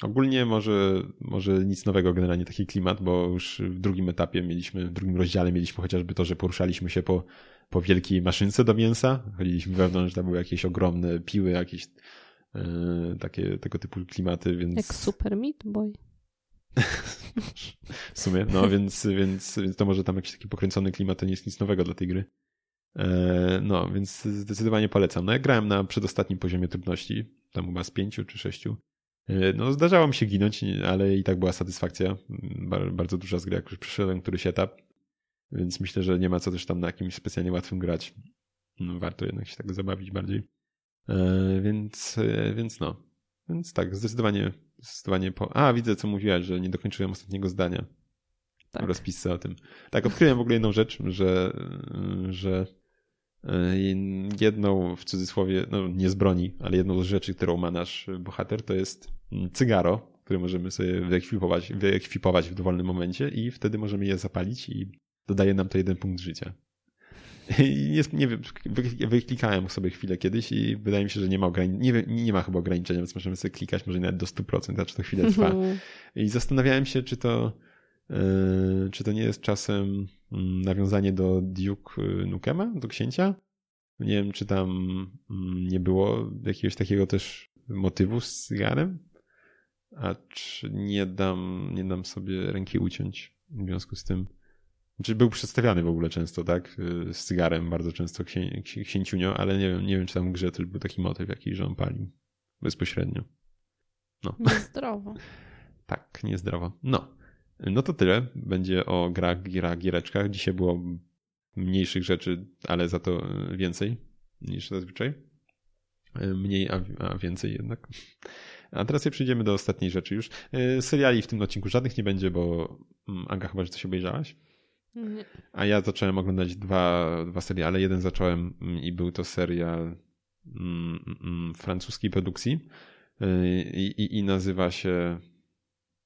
Ogólnie może, może nic nowego generalnie taki klimat, bo już w drugim etapie mieliśmy, w drugim rozdziale mieliśmy chociażby to, że poruszaliśmy się po, po wielkiej maszynce do mięsa. Chodziliśmy wewnątrz, tam były jakieś ogromne piły, jakieś e, takie tego typu klimaty, więc... Jak Super Meat Boy. w sumie, no więc, więc, więc to może tam jakiś taki pokręcony klimat to nie jest nic nowego dla tej gry. E, no, więc zdecydowanie polecam. No ja grałem na przedostatnim poziomie trudności, tam chyba z pięciu czy sześciu. E, no, zdarzało mi się ginąć, ale i tak była satysfakcja. Bardzo duża z gry, jak już przyszedłem któryś etap. Więc myślę, że nie ma co też tam na jakimś specjalnie łatwym grać. No, warto jednak się tak zabawić bardziej. E, więc, e, więc no. Więc tak, zdecydowanie, zdecydowanie po... A, widzę, co mówiłaś, że nie dokończyłem ostatniego zdania. Tak. Rozpisce o tym. Tak, odkryłem w ogóle jedną rzecz, że, że jedną w cudzysłowie, no nie z broni, ale jedną z rzeczy, którą ma nasz bohater, to jest cygaro, które możemy sobie wyekwipować, wyekwipować w dowolnym momencie i wtedy możemy je zapalić i dodaje nam to jeden punkt życia. I nie, nie wiem, wyklikałem sobie chwilę kiedyś i wydaje mi się, że nie ma ograniczenia, nie, nie ma chyba ograniczenia, więc możemy sobie klikać może nawet do 100%, a czy to chwilę trwa. Mhm. I zastanawiałem się, czy to, czy to nie jest czasem Mm, nawiązanie do Duke y, Nukema, do księcia. Nie wiem, czy tam mm, nie było jakiegoś takiego też motywu z cygarem, a czy nie dam, nie dam sobie ręki uciąć w związku z tym. Czy był przedstawiany w ogóle często, tak? Y, z cygarem bardzo często księ, księciunio, ale nie wiem, nie wiem, czy tam w grze też był taki motyw jakiś, że on palił bezpośrednio. No. Niezdrowo. tak, niezdrowo. No. No to tyle. Będzie o grach, grach, giereczkach. Dzisiaj było mniejszych rzeczy, ale za to więcej niż zazwyczaj. Mniej, a, więcej jednak. A teraz przejdziemy do ostatniej rzeczy już. E, seriali w tym odcinku żadnych nie będzie, bo mm, Aga chyba, że coś obejrzałaś. Nie. A ja zacząłem oglądać dwa, dwa seriale. Jeden zacząłem mm, i był to serial mm, francuskiej produkcji e, i, i, i nazywa się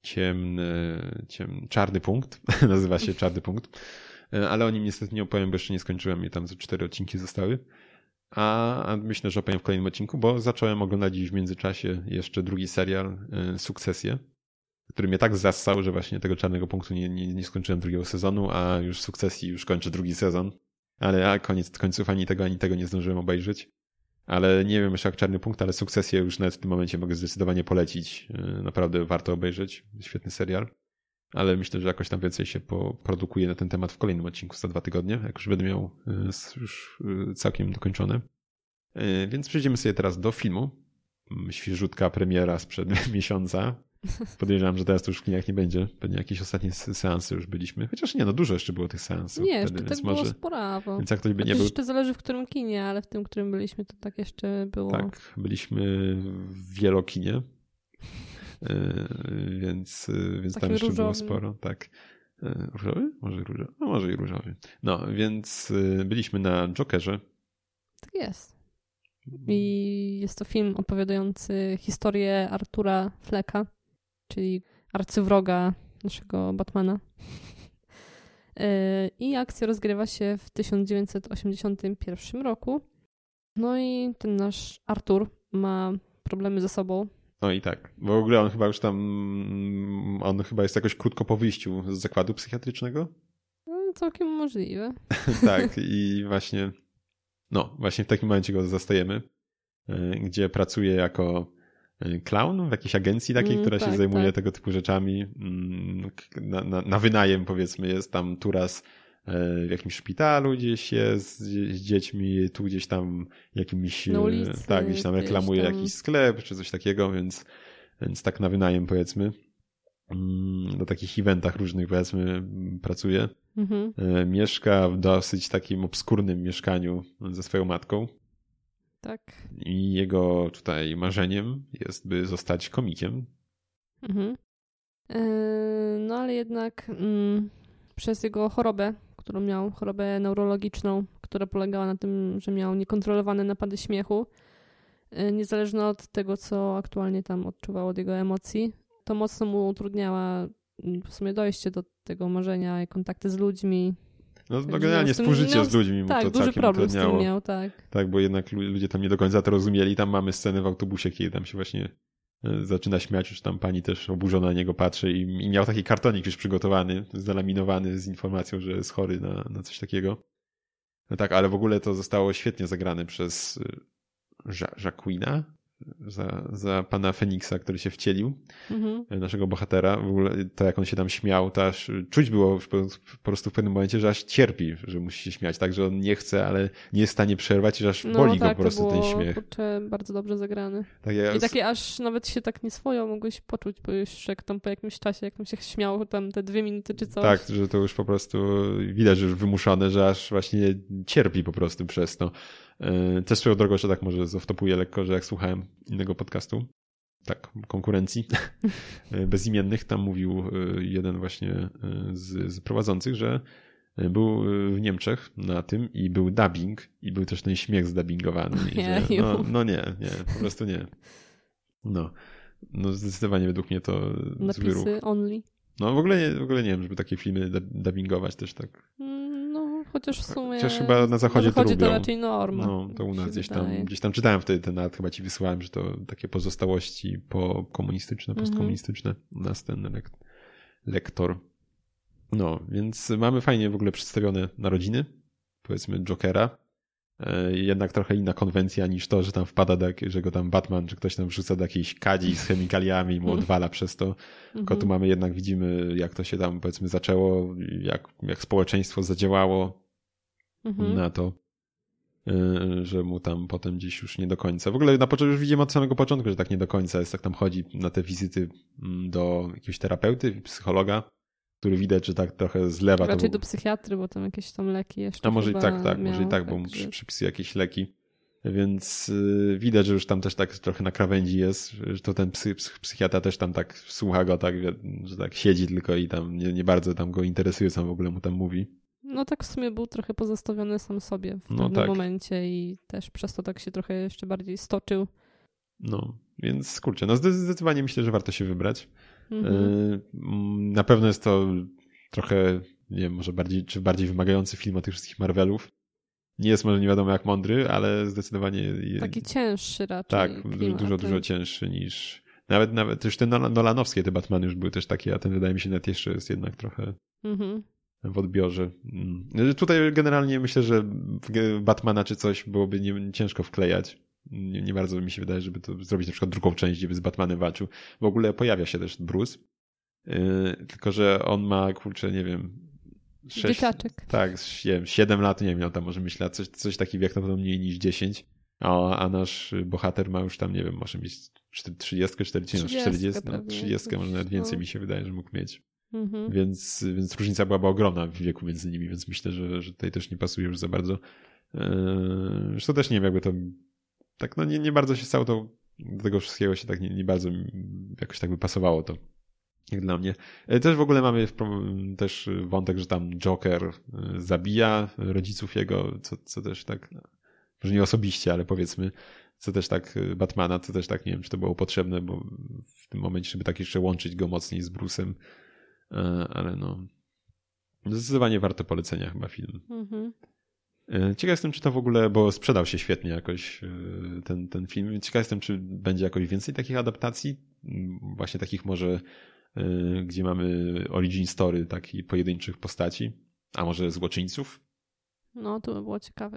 ciemny, ciem, czarny punkt. Nazywa się Czarny Punkt. E, ale o nim niestety nie opowiem, bo jeszcze nie skończyłem i tam ze cztery odcinki zostały. A, a myślę, że opowiem w kolejnym odcinku, bo zacząłem oglądać w międzyczasie jeszcze drugi serial, y, Sukcesję, który mnie tak zassał, że właśnie tego czarnego punktu nie, nie, nie skończyłem drugiego sezonu, a już Sukcesji już kończę drugi sezon. Ale a koniec końców ani tego, ani tego nie zdążyłem obejrzeć ale nie wiem jeszcze jak Czarny Punkt, ale Sukcesję już nawet w tym momencie mogę zdecydowanie polecić. E, naprawdę warto obejrzeć. Świetny serial. Ale myślę, że jakoś tam więcej się produkuje na ten temat w kolejnym odcinku za dwa tygodnie, jak już będę miał e, już e, całkiem dokończony. Więc przejdziemy sobie teraz do filmu. świeżutka premiera sprzed miesiąca. Podejrzewam, że teraz to już w kinach nie będzie. Pewnie jakieś ostatnie seansy już byliśmy. Chociaż nie, no dużo jeszcze było tych seansów. Nie, jeszcze wtedy, tak było może... sporawo. Więc jak ktoś by nie był... jeszcze zależy w którym kinie, ale w tym, w którym byliśmy, to tak jeszcze było. Tak, byliśmy w wielokinie. E, więc, e, więc tam jeszcze różowym. było sporo. Tak. E, różowy? Może różowy? No może i różowy. No, więc byliśmy na Jokerze. Tak jest. I jest to film opowiadający historię Artura Fleka, czyli arcywroga naszego Batmana. I akcja rozgrywa się w 1981 roku. No i ten nasz Artur ma problemy ze sobą, no i tak. W ogóle on chyba już tam, on chyba jest jakoś krótko po wyjściu z zakładu psychiatrycznego. No, całkiem możliwe. tak i właśnie, no właśnie w takim momencie go zastajemy, e, gdzie pracuje jako e, clown w jakiejś agencji takiej, mm, która tak, się zajmuje tak. tego typu rzeczami. Mm, na, na, na, wynajem powiedzmy jest tam Turas E, w jakimś szpitalu gdzieś jest z, dziećmi, tu gdzieś tam jakimś, na ulicy, tak, gdzieś tam reklamuje gdzieś tam... jakiś sklep czy coś takiego, więc, więc tak na wynajem powiedzmy. Mm, na takich eventach różnych powiedzmy pracuje. Mhm. E, mieszka w dosyć takim obskurnym mieszkaniu ze swoją matką. Tak. I jego tutaj marzeniem jest, by zostać komikiem. Mhm. E, no ale jednak mm, przez jego chorobę którą miał, chorobę neurologiczną, która polegała na tym, że miał niekontrolowane napady śmiechu. Y, niezależnie od tego, co aktualnie tam odczuwał od jego emocji, to mocno mu utrudniała mm, w sumie dojście do tego marzenia i kontakty z ludźmi. No, no generalnie współżycie z ludźmi mu tak, to duży problem utrudniało. z tym miał, tak. Tak, bo jednak ludzie tam nie do końca to rozumieli. Tam mamy scenę w autobusie, kiedy tam się właśnie E, zaczyna śmiać, już tam pani też oburzona na niego patrzy i, i miał taki kartonik już przygotowany, zalaminowany z informacją, że jest chory na, na coś takiego. No tak, ale w ogóle to zostało świetnie zagrane przez e, Jacquina, za, za pana Feniksa, który się wcielił, mhm. naszego bohatera. W ogóle to, jak on się tam śmiał, to aż czuć było po, po prostu w pewnym momencie, że aż cierpi, że musi się śmiać. Tak, że on nie chce, ale nie jest w stanie przerwać i że aż no, boli tak, go po prostu było, ten śmiech. Kurczę, bardzo dobrze zagrany. Tak, ja... I takie aż nawet się tak nieswojo mogłeś poczuć, bo już jak tam po jakimś czasie, jak on się śmiał tam te dwie minuty czy coś. Tak, że to już po prostu widać, że już wymuszone, że aż właśnie cierpi po prostu przez to. E, też swoją drogą, że tak może zoftopuję lekko, że jak słuchałem innego podcastu, tak, konkurencji e, bezimiennych, tam mówił e, jeden właśnie z, z prowadzących, że był w Niemczech na tym i był dubbing i był też ten śmiech zdubbingowany. Że, no, no nie, nie, po prostu nie. No, no zdecydowanie według mnie to Napisy only. No w ogóle, nie, w ogóle nie wiem, żeby takie filmy dubbingować też tak. Mm chociaż w sumie. Chociaż chyba na zachodzie, na zachodzie to, to raczej norma. No, to u nas gdzieś tam, gdzieś tam czytałem wtedy ten nawet chyba ci wysyłałem, że to takie pozostałości po komunistyczne, mhm. postkomunistyczne. U nas ten lektor. No, więc mamy fajnie w ogóle przedstawione narodziny, powiedzmy Jokera. E, jednak trochę inna konwencja niż to, że tam wpada, do, że go tam Batman, czy ktoś tam wrzuca do jakiejś kadzi z chemikaliami i mu mhm. odwala przez to. Tylko tu mhm. mamy jednak, widzimy jak to się tam powiedzmy zaczęło, jak, jak społeczeństwo zadziałało mhm. na to, e, że mu tam potem gdzieś już nie do końca. W ogóle na początku już widzimy od samego początku, że tak nie do końca jest, tak tam chodzi na te wizyty mm, do jakiegoś terapeuty, psychologa, który widać, że tak trochę zlewa. Raczej to... do psychiatry, bo tam jakieś tam leki jeszcze. A może i tak, tak, miał, może i tak, bo mu że... przypisuje jakieś leki. Więc yy, widać, że już tam też tak trochę na krawędzi jest, że to ten psy, psychiatra też tam tak słucha go, tak, że tak siedzi tylko i tam nie, nie bardzo tam go interesuje, co on w ogóle mu tam mówi. No tak w sumie był trochę pozostawiony sam sobie w no pewnym tak. momencie i też przez to tak się trochę jeszcze bardziej stoczył. No, więc kurczę, no zdecydowanie myślę, że warto się wybrać. Mhm. Y, na pewno jest to trochę, nie wiem, może bardziej, czy bardziej wymagający film od tych wszystkich Marvelów. Nie jest może nie wiadomo jak mądry, ale zdecydowanie. Taki cięższy raczej. Tak, klimaty. dużo, dużo cięższy niż. Nawet, nawet już te Nolanowskie, te Batmany już były też takie, a ten wydaje mi się nawet jeszcze jest jednak trochę mhm. W odbiorze. Mm. Tutaj generalnie myślę, że Batmana czy coś byłoby nie, ciężko wklejać nie, nie bardzo mi się wydaje, żeby to zrobić na przykład drugą część, gdzie by z Batmanem walczył. W ogóle pojawia się też Bruce, yy, tylko że on ma, kurczę, nie wiem, sześć, Tak, nie wiem, 7 lat, nie wiem, miał tam może myślę, coś, coś taki wiek na pewno mniej niż 10. A, a nasz bohater ma już tam, nie wiem, może mieć 30, 40, 40, 30, może nawet więcej no. mi się wydaje, że mógł mieć. Mhm. Więc, więc różnica byłaby ogromna w wieku między nimi, więc myślę, że, że tutaj też nie pasuje już za bardzo. Zresztą też nie wiem, jakby to tak, no nie, nie bardzo się stało to, do tego wszystkiego się tak nie, nie bardzo jakoś tak by pasowało to jak dla mnie. E, też w ogóle mamy też wątek, że tam Joker e, zabija rodziców jego, co, co też tak, no, może nie osobiście, ale powiedzmy, co też tak e, Batmana, co też tak, nie wiem, czy to było potrzebne, bo w tym momencie, żeby tak jeszcze łączyć go mocniej z Bruce'em, ale no zdecydowanie warto polecenia chyba film. Mhm. Ciekaw jestem, czy to w ogóle, bo sprzedał się świetnie jakoś ten, ten film. Ciekaw jestem, czy będzie jakoś więcej takich adaptacji, właśnie takich może gdzie mamy origin story takich pojedynczych postaci, a może złoczyńców. No, to by było ciekawe.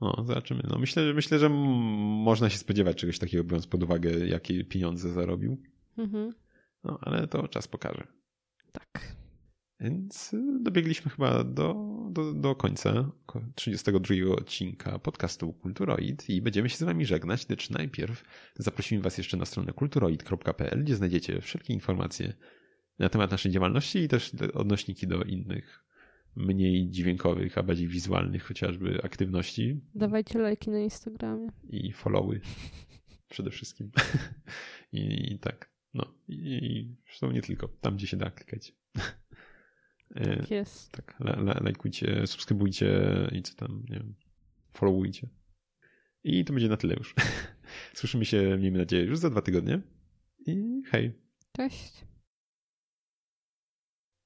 No, zobaczymy. No, myślę, myślę, że można się spodziewać czegoś takiego, biorąc pod uwagę, jakie pieniądze zarobił. Mhm. No, ale to czas pokaże. Tak. Więc y, dobiegliśmy chyba do, do, do końca 32 odcinka podcastu Kulturoid i będziemy się z wami żegnać, lecz najpierw zaprosimy was jeszcze na stronę kulturoid.pl, gdzie znajdziecie wszelkie informacje na temat naszej działalności i też odnośniki do innych mniej dźwiękowych, a bardziej wizualnych chociażby aktywności. Dawajcie lajki na Instagramie. I followy przede wszystkim. I, I, tak. No i, i zresztą nie tylko, tam gdzie się da klikać. E, tak jest. Tak, lajkujcie, subskrybujcie i co tam, nie wiem, followujcie. I to będzie na tyle już. Słyszymy się, miejmy nadzieję, już za dwa tygodnie. I hej. Cześć.